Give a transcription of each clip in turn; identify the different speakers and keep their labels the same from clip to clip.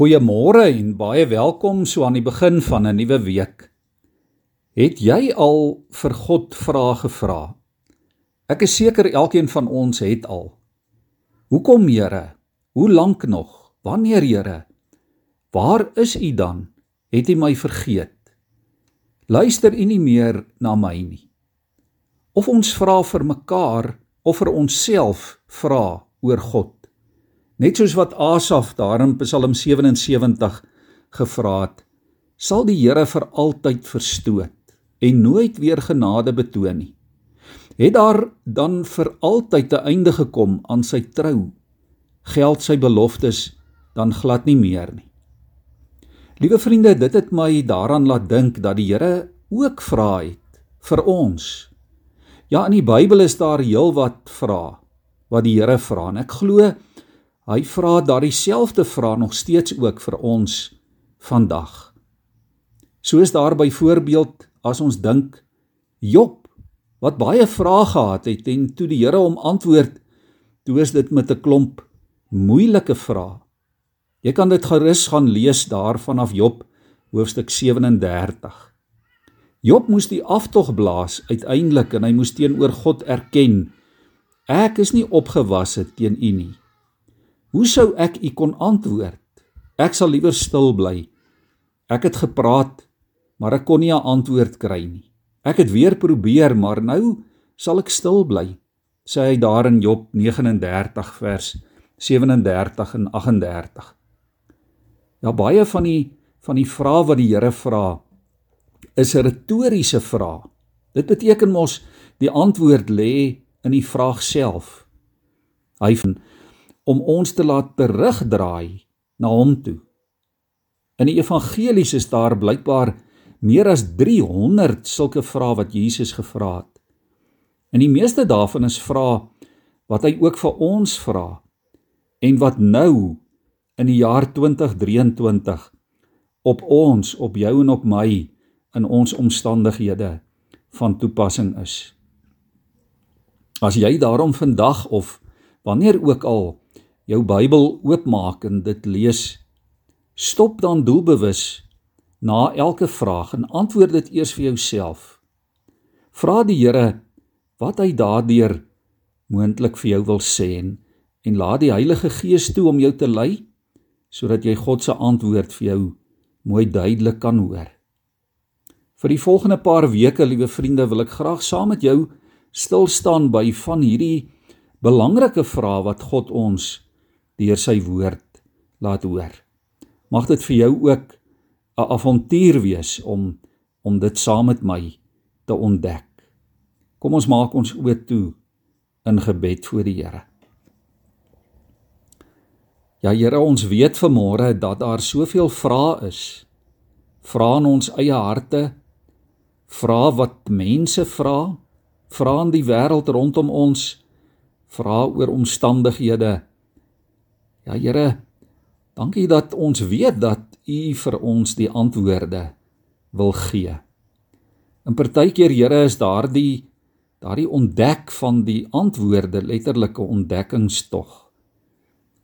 Speaker 1: Goeiemôre en baie welkom so aan die begin van 'n nuwe week. Het jy al vir God vrae gevra? Ek is seker elkeen van ons het al. Hoekom, Here? Hoe lank nog? Wanneer, Here? Waar is U dan? Het U my vergeet? Luister U nie meer na my nie. Of ons vra vir mekaar of vir onsself vra oor God. Net soos wat Asaf daar in Psalm 77 gevra het, sal die Here vir altyd verstoot en nooit weer genade betoon nie. Het daar dan vir altyd 'n einde gekom aan sy trou? Geld sy beloftes dan glad nie meer nie. Liewe vriende, dit het my daaraan laat dink dat die Here ook vra het vir ons. Ja, in die Bybel is daar heelwat vrae wat die Here vra en ek glo Hy vra daardie selfde vraag nog steeds ook vir ons vandag. Soos daar byvoorbeeld as ons dink Job wat baie vrae gehad het en toe die Here hom antwoord, toe is dit met 'n klomp moeilike vrae. Jy kan dit gerus gaan lees daar vanaf Job hoofstuk 37. Job moes die aftog blaas uiteindelik en hy moes teenoor God erken: Ek is nie opgewasse teen U nie. Hoe sou ek u kon antwoord? Ek sal liewer stil bly. Ek het gepraat, maar ek kon nie 'n antwoord kry nie. Ek het weer probeer, maar nou sal ek stil bly, sê hy daar in Job 39 vers 37 en 38. Ja baie van die van die vrae wat die Here vra is 'n retoriese vraag. Dit beteken mos die antwoord lê in die vraag self. Hy om ons te laat terugdraai na hom toe. In die evangelies is daar blykbaar meer as 300 sulke vrae wat Jesus gevra het. En die meeste daarvan is vrae wat hy ook vir ons vra en wat nou in die jaar 2023 op ons, op jou en op my in ons omstandighede van toepassing is. As jy daarom vandag of wanneer ook al jou Bybel oopmaak en dit lees, stop dan doelbewus na elke vraag en antwoord dit eers vir jouself. Vra die Here wat hy daardeur moontlik vir jou wil sê en, en laat die Heilige Gees toe om jou te lei sodat jy God se antwoord vir jou mooi duidelik kan hoor. Vir die volgende paar weke, liewe vriende, wil ek graag saam met jou stil staan by van hierdie belangrike vrae wat God ons deur sy woord laat hoor. Mag dit vir jou ook 'n avontuur wees om om dit saam met my te ontdek. Kom ons maak ons oë toe in gebed voor die Here. Ja Here, ons weet vanmôre dat daar soveel vrae is. Vrae in ons eie harte, vrae wat mense vra, vrae in die wêreld rondom ons, vrae oor omstandighede Ja Here, dankie dat ons weet dat U vir ons die antwoorde wil gee. In partykeer Here is daardie daardie ontdek van die antwoorde letterlike ontdekkingstog.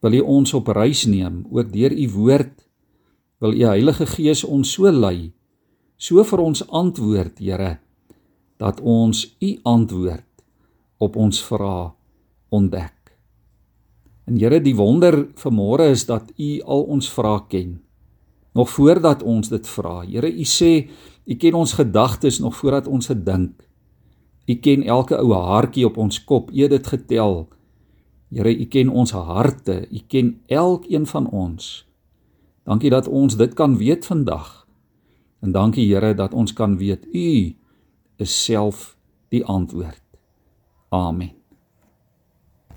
Speaker 1: Wil U ons op reis neem ook deur U woord? Wil U Heilige Gees ons so lei, so vir ons antwoord, Here, dat ons U antwoord op ons vrae ontdek. En Here, die wonder vanmôre is dat U al ons vrae ken. Nog voordat ons dit vra. Here, U sê U ken ons gedagtes nog voordat ons dit dink. U ken elke ou haartjie op ons kop, U het dit getel. Here, U ken ons harte, U ken elkeen van ons. Dankie dat ons dit kan weet vandag. En dankie Here dat ons kan weet U is self die antwoord. Amen.